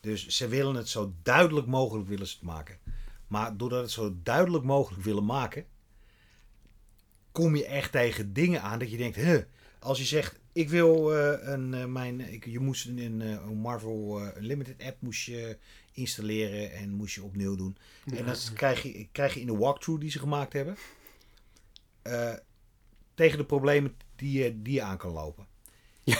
Dus ze willen het zo duidelijk mogelijk willen ze het maken. Maar doordat het zo duidelijk mogelijk willen maken, kom je echt tegen dingen aan dat je denkt, huh, als je zegt, ik wil eh, een, mijn, ik, je moest een, een, een Marvel Unlimited app moest je installeren en moest je opnieuw doen. En dan krijg je, krijg je in de walkthrough die ze gemaakt hebben, eh, tegen de problemen die je, die je aan kan lopen.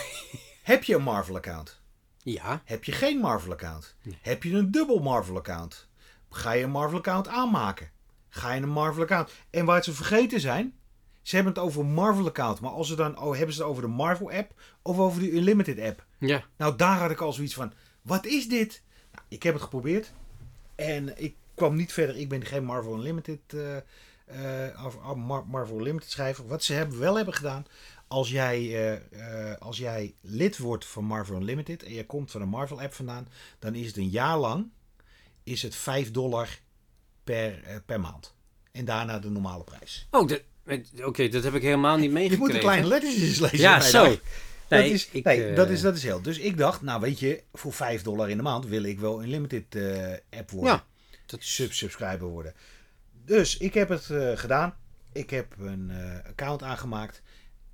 Heb je een Marvel account? Ja. Heb je geen Marvel account? Heb je een dubbel Marvel account? Ga je een Marvel account aanmaken? Ga je een Marvel account? En waar ze vergeten zijn, ze hebben het over een Marvel account, maar als ze dan oh, hebben ze het over de Marvel app of over de Unlimited app? Ja. Nou, daar had ik al zoiets van: wat is dit? Ik heb het geprobeerd en ik kwam niet verder. Ik ben geen Marvel Unlimited, eh, eh, of, of Mar- Marvel Unlimited schrijver. Wat ze hebben, wel hebben gedaan, als jij, eh, als jij lid wordt van Marvel Unlimited en je komt van een Marvel app vandaan, dan is het een jaar lang is het 5 dollar per, per maand. En daarna de normale prijs. Oh, oké, dat heb ik helemaal niet Je meegekregen. moet de kleine lettertjes lezen. Ja, zo. Nee, dat, is, ik, nee eh, dat, is, dat is heel. Dus ik dacht, nou weet je, voor 5 dollar in de maand wil ik wel een limited eh, app worden. Ja. Dat Sub subscriber worden. Dus ik heb het eh, gedaan. Ik heb een eh, account aangemaakt.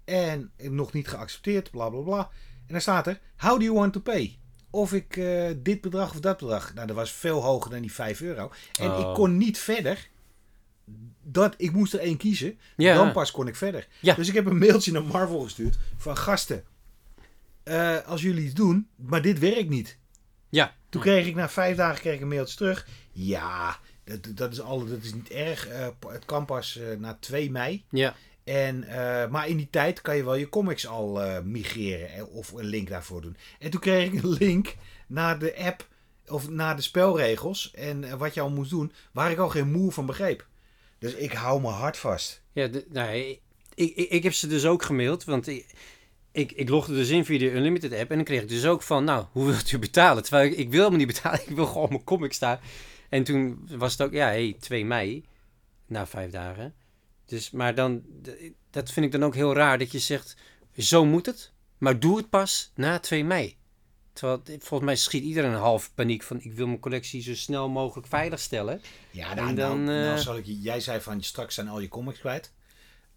En nog niet geaccepteerd, bla bla bla. En dan staat er, how do you want to pay? Of ik eh, dit bedrag of dat bedrag. Nou, dat was veel hoger dan die 5 euro. En Oh. ik kon niet verder. Dat, ik moest er één kiezen. Ja. Dan pas kon ik verder. Ja. Dus ik heb een mailtje naar Marvel gestuurd. Van gasten. Eh, als jullie het doen, maar dit werkt niet. Ja. Toen kreeg ik na vijf dagen kreeg ik een mailtje terug. Ja, dat, dat, is, alle, dat is niet erg. Eh, het kan pas eh, na 2 mei. Ja. En, maar in die tijd kan je wel je comics al migreren of een link daarvoor doen. En toen kreeg ik een link naar de app of naar de spelregels en wat je al moest doen, waar ik al geen moe van begreep. Dus ik hou mijn hart vast. Ja, de, nou, ik, ik, ik heb ze dus ook gemaild, want ik, ik, ik logde dus in via de Unlimited app en dan kreeg ik dus ook van, nou, hoe wilt u betalen? Terwijl ik, ik wil helemaal niet betalen, ik wil gewoon mijn comics daar. En toen was het ook, ja, hey, 2 mei, na vijf dagen. Dus, maar dan, dat vind ik dan ook heel raar dat je zegt, zo moet het, maar doe het pas na 2 mei. Terwijl, volgens mij schiet iedereen een half paniek van, ik wil mijn collectie zo snel mogelijk veiligstellen. Ja, En nou, dan, nou, nou eh, zal ik je, jij zei van straks zijn al je comics kwijt.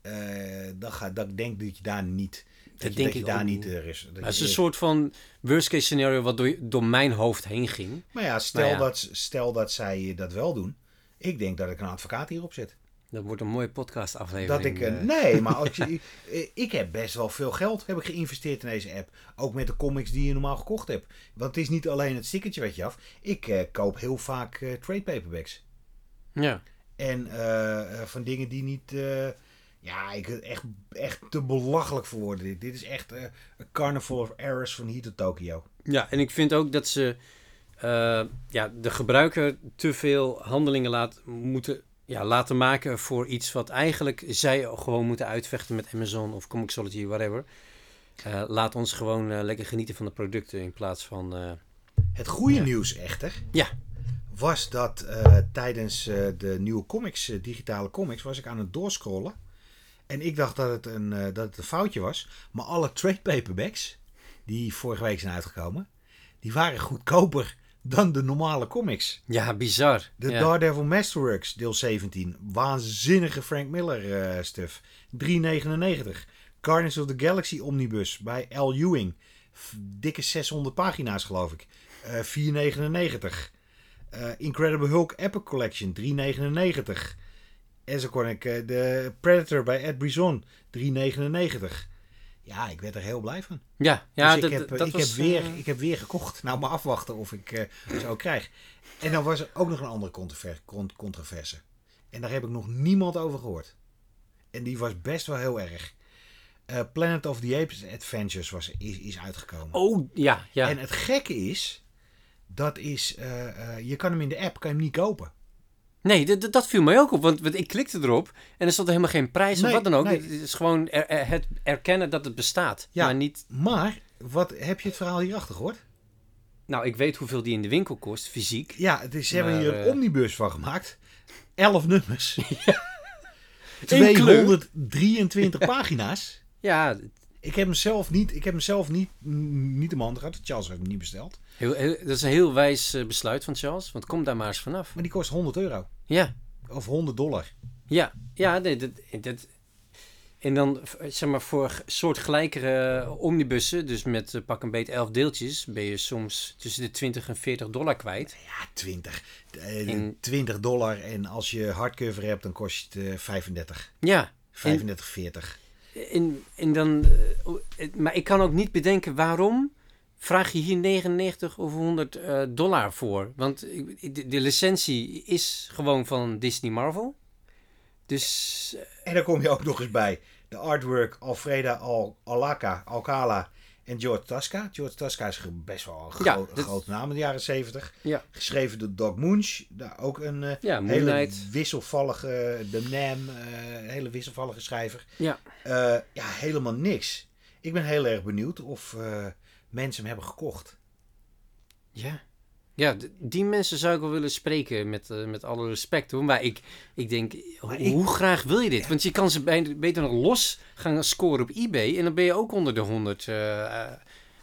Eh dat, ga, dat denk dat je daar niet, dat, denk dat ik daar ook niet niet. eh, is. Dat het is een soort van worst case scenario wat door, door mijn hoofd heen ging. Maar ja, stel, Nou ja. Dat, stel dat zij dat wel doen. Ik denk dat ik een advocaat hierop zet. Dat wordt een mooie podcast aflevering. Dat ik, eh, nee, maar als je, ik, heb best wel veel geld heb ik geïnvesteerd in deze app. Ook met de comics die je normaal gekocht hebt. Want het is niet alleen het stickertje wat je af. Ik eh, koop heel vaak eh, trade paperbacks. Ja. En van dingen die niet... ja, ik echt, echt te belachelijk voor worden. Dit, dit is echt eh, een carnival of errors van hier tot Tokio. ja, en ik vind ook dat ze eh, ja, de gebruiker te veel handelingen laat, moeten, ja, laten maken voor iets wat eigenlijk zij gewoon moeten uitvechten met Amazon of Comixology, whatever. Eh, laat ons gewoon lekker genieten van de producten in plaats van... Het goede Ja. nieuws echter... Ja. was dat tijdens de nieuwe comics, digitale comics, was ik aan het doorscrollen. En ik dacht dat het, een, eh, dat het een foutje was. Maar alle trade paperbacks, die vorige week zijn uitgekomen, die waren goedkoper dan de normale comics. ja, bizar. De ja. Daredevil Masterworks, deel 17. Waanzinnige Frank Miller eh stuff. 3,99. Guardians of the Galaxy Omnibus bij L. Ewing. Dikke 600 pagina's geloof ik. Eh 4,99. Eh, Incredible Hulk Epic Collection. 3,99. En zo kon ik eh, de Predator bij Ed Brisson. 3,99. Ja, ik werd er heel blij van. Ja, ja Dus ik, heb, dat ik, was, heb weer, eh, ik heb weer gekocht. Nou, maar afwachten of ik eh zo krijg. En dan was er ook nog een andere controver- con- controverse. En daar heb ik nog niemand over gehoord. En die was best wel heel erg. Planet of the Apes Adventures was, is, is uitgekomen. Oh, ja, ja. En het gekke is, dat is, je kan hem in de app kan je hem niet kopen. Nee, dat viel mij ook op, want, want ik klikte erop en er stond helemaal geen prijs of wat dan ook. nee. Het is gewoon er- er- het erkennen dat het bestaat. Ja. Maar niet, Maar, wat, heb je het verhaal hierachter gehoord? nou, ik weet hoeveel die in de winkel kost, fysiek. Ja, ze hebben hier een eh, omnibus van gemaakt. Elf nummers. In kleur. 223 pagina's. Ja, Ik heb hem zelf niet, ik heb hem zelf niet, niet in mijn handen gehad. Charles heeft hem niet besteld. heel, heel- dat is een heel wijs eh, besluit van Charles, want kom daar maar eens vanaf. Maar die kost 100 euro. Ja, Of 100 dollar. ja, ja, nee, dat, dat, en dan, zeg maar, voor soortgelijkere omnibussen, dus met eh, pak een beet 11 deeltjes, ben je soms tussen de 20 en 40 dollar kwijt. Ja, 20. Eh, In- 20 dollar. En als je hardcover hebt, dan kost het eh, 35. Ja, 35, 40. En, dan, eh, het- maar ik kan ook niet bedenken waarom vraag je hier 99 of 100 eh, dollar voor. Want de, licentie is gewoon van Disney Marvel. Dus eh, En dan kom je ook nog eens bij de artwork Alfreda Al Alaka, Alcala en George Tasca. George Tasca is best wel een, Ja, gro- grote naam in de jaren 70. ja, Geschreven door Doc Munch. Ook een eh, ja hele wisselvallige, de Nam, eh, hele wisselvallige schrijver. Ja. Eh, ja, helemaal niks. Ik ben heel erg benieuwd of mensen hem hebben gekocht. Ja. Ja, die mensen zou ik wel willen spreken met, eh, met alle respect hoor. Maar ik, ik denk, ho- Maar ik- hoe graag wil je dit? Want je kan ze bij- beter nog los gaan scoren op eBay. En dan ben je ook onder de 100. eh, eh,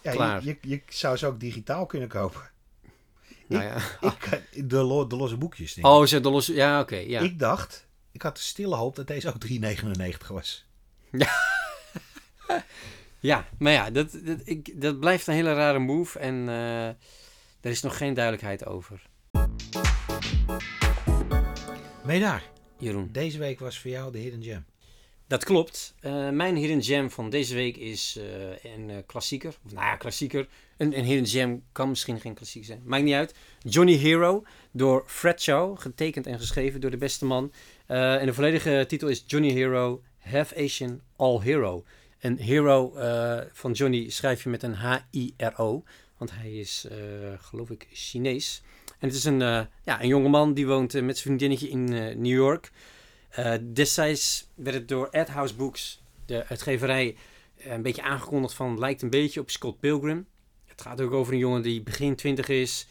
Ja, Klaar. Je, je, je zou ze ook digitaal kunnen kopen. nou ja. Ik, de, lo- de losse boekjes. Denk ik. Oh, ze de los. Ja, oké. ja. Ik dacht, ik had de stille hoop dat deze ook 3,99 was. Ja, maar ja, dat, dat, ik, dat blijft een hele rare move en er is nog geen duidelijkheid over. Meedaar, Jeroen. deze week was voor jou de Hidden Gem. Dat klopt. Eh, mijn hidden gem van deze week is eh, een eh, klassieker. Of nou ja, klassieker. Een, een hidden gem kan misschien geen klassieker zijn. Maakt niet uit. Johnny Hero door Fred Shaw. Getekend en geschreven door de beste man. En de volledige titel is Johnny Hero, Half Asian, All Hero. Een hero van Johnny schrijf je met een H-I-R-O. Want hij is, eh, geloof ik, Chinees. En het is een, eh ja, een jongeman die woont eh, met zijn vriendinnetje in New York. Destijds werd het door Ad House Books, de uitgeverij, een beetje aangekondigd van lijkt een beetje op Scott Pilgrim. Het gaat ook over een jongen die begin twintig is,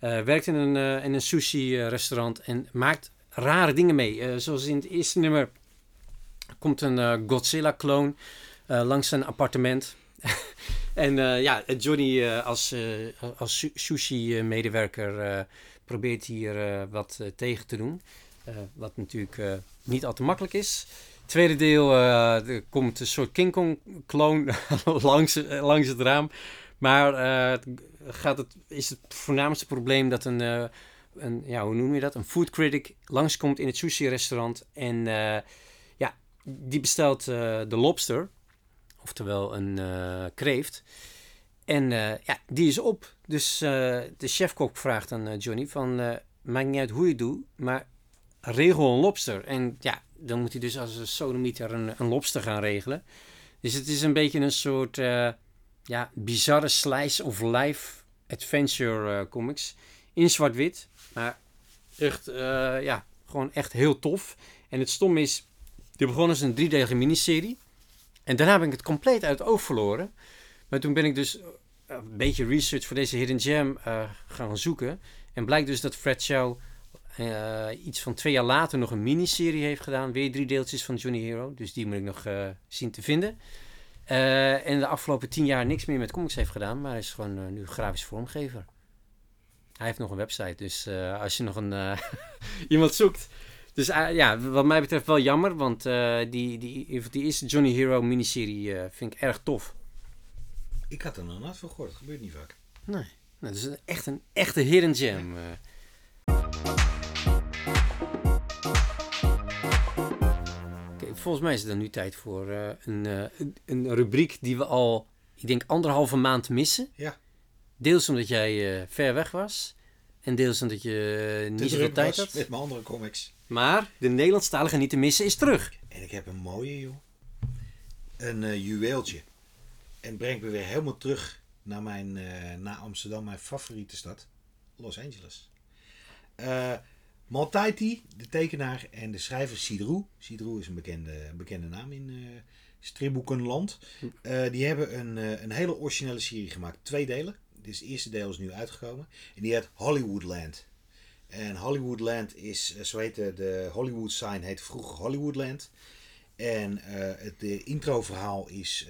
werkt in een, in een sushi-restaurant en maakt rare dingen mee. Zoals in het eerste nummer komt een Godzilla-kloon langs zijn appartement. en eh, ja, Johnny eh, als, eh, als su- sushi-medewerker probeert hier wat tegen te doen. Wat natuurlijk niet al te makkelijk is. Tweede deel, er komt een soort King Kong-kloon langs, langs het raam. Maar gaat het, is het voornaamste probleem dat een, een, ja, hoe noem je dat? Een food critic langskomt in het sushi-restaurant. En eh, ja, die bestelt de lobster, oftewel een eh, kreeft. En eh, ja, die is op. Dus eh, de chefkok vraagt aan Johnny van... maakt niet uit hoe je het doet, maar regel een lobster. En ja, dan moet hij dus als een sodomieter een, een lobster gaan regelen. Dus het is een beetje een soort ja, bizarre slice of life adventure comics. In zwart-wit, maar echt, ja, gewoon echt heel tof. En het stom is, die begon als een driedelige miniserie. En daarna ben ik het compleet uit het oog verloren. Maar toen ben ik dus eh, een beetje research voor deze Hidden Gem eh, gaan zoeken. En blijkt dus dat Fred Shaw eh, iets van twee jaar later nog een miniserie heeft gedaan. Weer drie deeltjes van Johnny Hero. Dus die moet ik nog zien te vinden. En de afgelopen tien jaar niks meer met comics heeft gedaan. Maar hij is gewoon nu grafisch vormgever. Hij heeft nog een website. Dus als je nog een, iemand zoekt. Dus eh, ja, wat mij betreft wel jammer. Want eh, die, die, die eerste Johnny Hero miniserie eh, vind ik erg tof. Ik had er nog nooit van gehoord, dat gebeurt niet vaak. Nee. Nou, dat is echt een echte hidden gem. volgens mij is het dan nu tijd voor een, een, rubriek die we al, ik denk, anderhalve maand missen. Ja. Deels omdat jij ver weg was. En deels omdat je niet zoveel tijd had. met mijn andere comics. Maar de Nederlandstalige niet te missen is terug. En ik heb een mooie, joh. Een eh, juweeltje. En brengt me weer helemaal terug naar, mijn, eh, naar Amsterdam, mijn favoriete stad. Los Angeles. Eh, Maltaiti, de tekenaar en de schrijver Sidrou. Sidrou is een bekende, bekende naam in uh, stripboekenland. Uh, die hebben een, uh, een hele originele serie gemaakt. Twee delen. Dus het eerste deel is nu uitgekomen. En die heet Hollywoodland. En Hollywoodland is, zo heette de Hollywood sign, heet vroeger Hollywoodland. En het de introverhaal is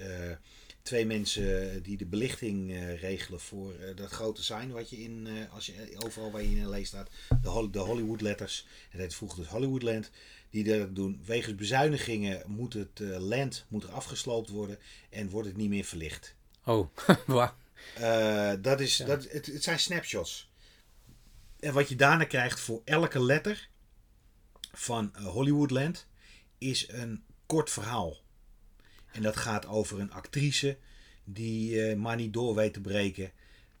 twee mensen die de belichting uh, regelen voor uh, dat grote sign wat je in, uh, als je overal waar je in LA staat, de, de Hollywood letters, het heet vroeger dus Hollywoodland, die dat doen. Wegens bezuinigingen moet het land moet er afgesloopt worden en wordt het niet meer verlicht. Oh, wow. dat is, ja. dat, het, het zijn snapshots. En wat je daarna krijgt voor elke letter van Hollywoodland is een kort verhaal. En dat gaat over een actrice die uh, maar niet door weet te breken.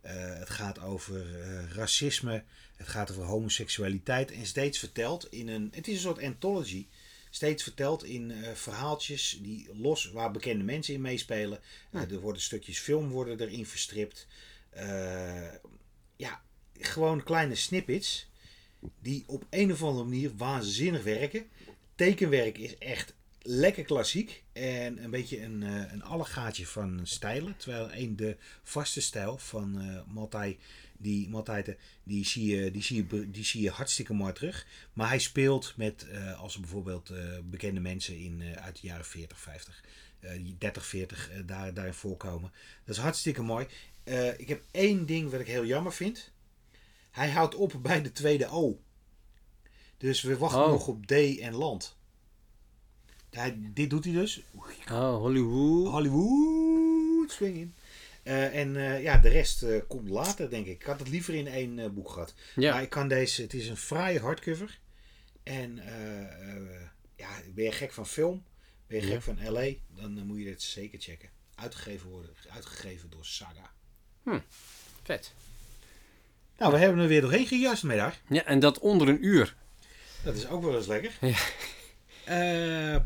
Uh, het gaat over uh, racisme. Het gaat over homoseksualiteit. En steeds verteld in een. Het is een soort anthology. Steeds verteld in verhaaltjes die los, waar bekende mensen in meespelen. er worden stukjes film worden erin verstript. Gewoon kleine snippets. Die op een of andere manier waanzinnig werken. Tekenwerk is echt lekker klassiek en een beetje een, uh, een allegaatje van stijlen. Terwijl een de vaste stijl van uh, die die zie, je, die, zie je, die zie je hartstikke mooi terug. Maar hij speelt met, uh, als bijvoorbeeld bekende mensen in, uit de jaren 40, 50, 30, 40 daar, daarin voorkomen. Dat is hartstikke mooi. ik heb één ding wat ik heel jammer vind. Hij houdt op bij de tweede O. Dus we wachten oh. nog op D en land. Hij, dit doet hij dus. Oh, Hollywood. Hollywood swinging. Uh, en uh, ja, de rest uh, komt later, denk ik. Ik had het liever in één boek gehad. Ja. Maar ik kan deze, het is een fraaie hardcover. En ja, ben je gek van film, ben je gek van LA, dan moet je dit zeker checken. Uitgegeven worden, uitgegeven door Saga. Hm, vet. Nou, we hebben er weer doorheen gejast middag. Ja, en dat onder een uur. Dat is ook wel eens lekker. Ja.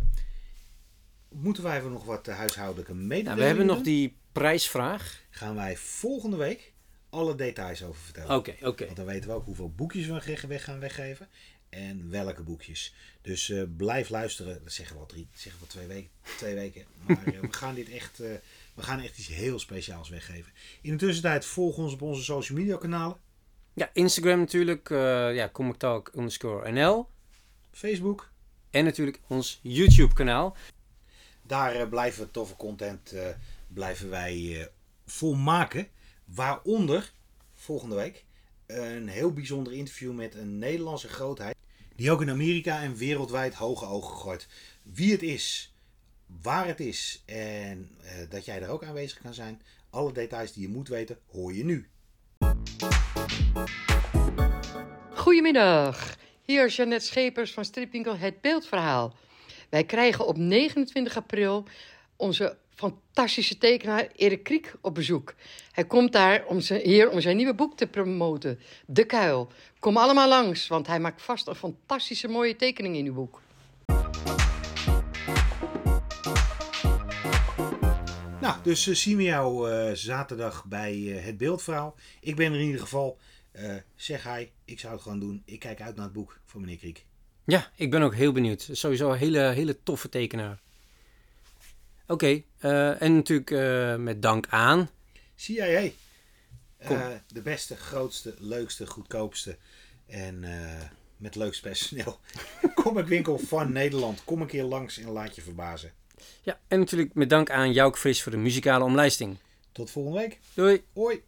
Moeten wij even nog wat huishoudelijke mededelingen nou, We hebben nog die prijsvraag. Gaan wij volgende week alle details over vertellen. Oké, oké. Want dan weten we ook hoeveel boekjes we weg gaan weggeven. En welke boekjes. Dus uh, blijf luisteren. Dat zeggen we al drie, dat zeggen we twee weken. Twee weken. Maar uh, we gaan dit echt, uh, we gaan echt iets heel speciaals weggeven. In de tussentijd volg ons op onze social media kanalen. Ja, Instagram natuurlijk. ja, Comic Talk underscore NL. Facebook. En natuurlijk ons YouTube kanaal. Daar uh, blijven toffe content uh, blijven wij uh, vol maken. Waaronder volgende week een heel bijzonder interview met een Nederlandse grootheid. Die ook in Amerika en wereldwijd hoge ogen gooit. Wie het is, waar het is en dat jij er ook aanwezig kan zijn. Alle details die je moet weten, hoor je nu. Goedemiddag, hier is Jeannette Schepers van Stripwinkel Het Beeldverhaal. Wij krijgen op 29 april onze fantastische tekenaar Erik Kriek op bezoek. Hij komt daar om zijn, hier om zijn nieuwe boek te promoten, De Kuil. Kom allemaal langs, want hij maakt vast een fantastische mooie tekening in uw boek. Nou, dus uh, zien we jou uh, zaterdag bij uh, Het Beeldverhaal. Ik ben er in ieder geval. zeg hij, ik zou het gewoon doen. Ik kijk uit naar het boek van meneer Kriek. Ja, ik ben ook heel benieuwd. Sowieso een hele, hele toffe tekenaar. Oké, uh, en natuurlijk uh, met dank aan... CIA. Uh, eh, de beste, grootste, leukste, goedkoopste en met leukst personeel. Kom ik winkel van Nederland. Kom een keer langs en laat je verbazen. Ja, en natuurlijk met dank aan Jouk Fris voor de muzikale omlijsting. Tot volgende week. Doei. Hoi.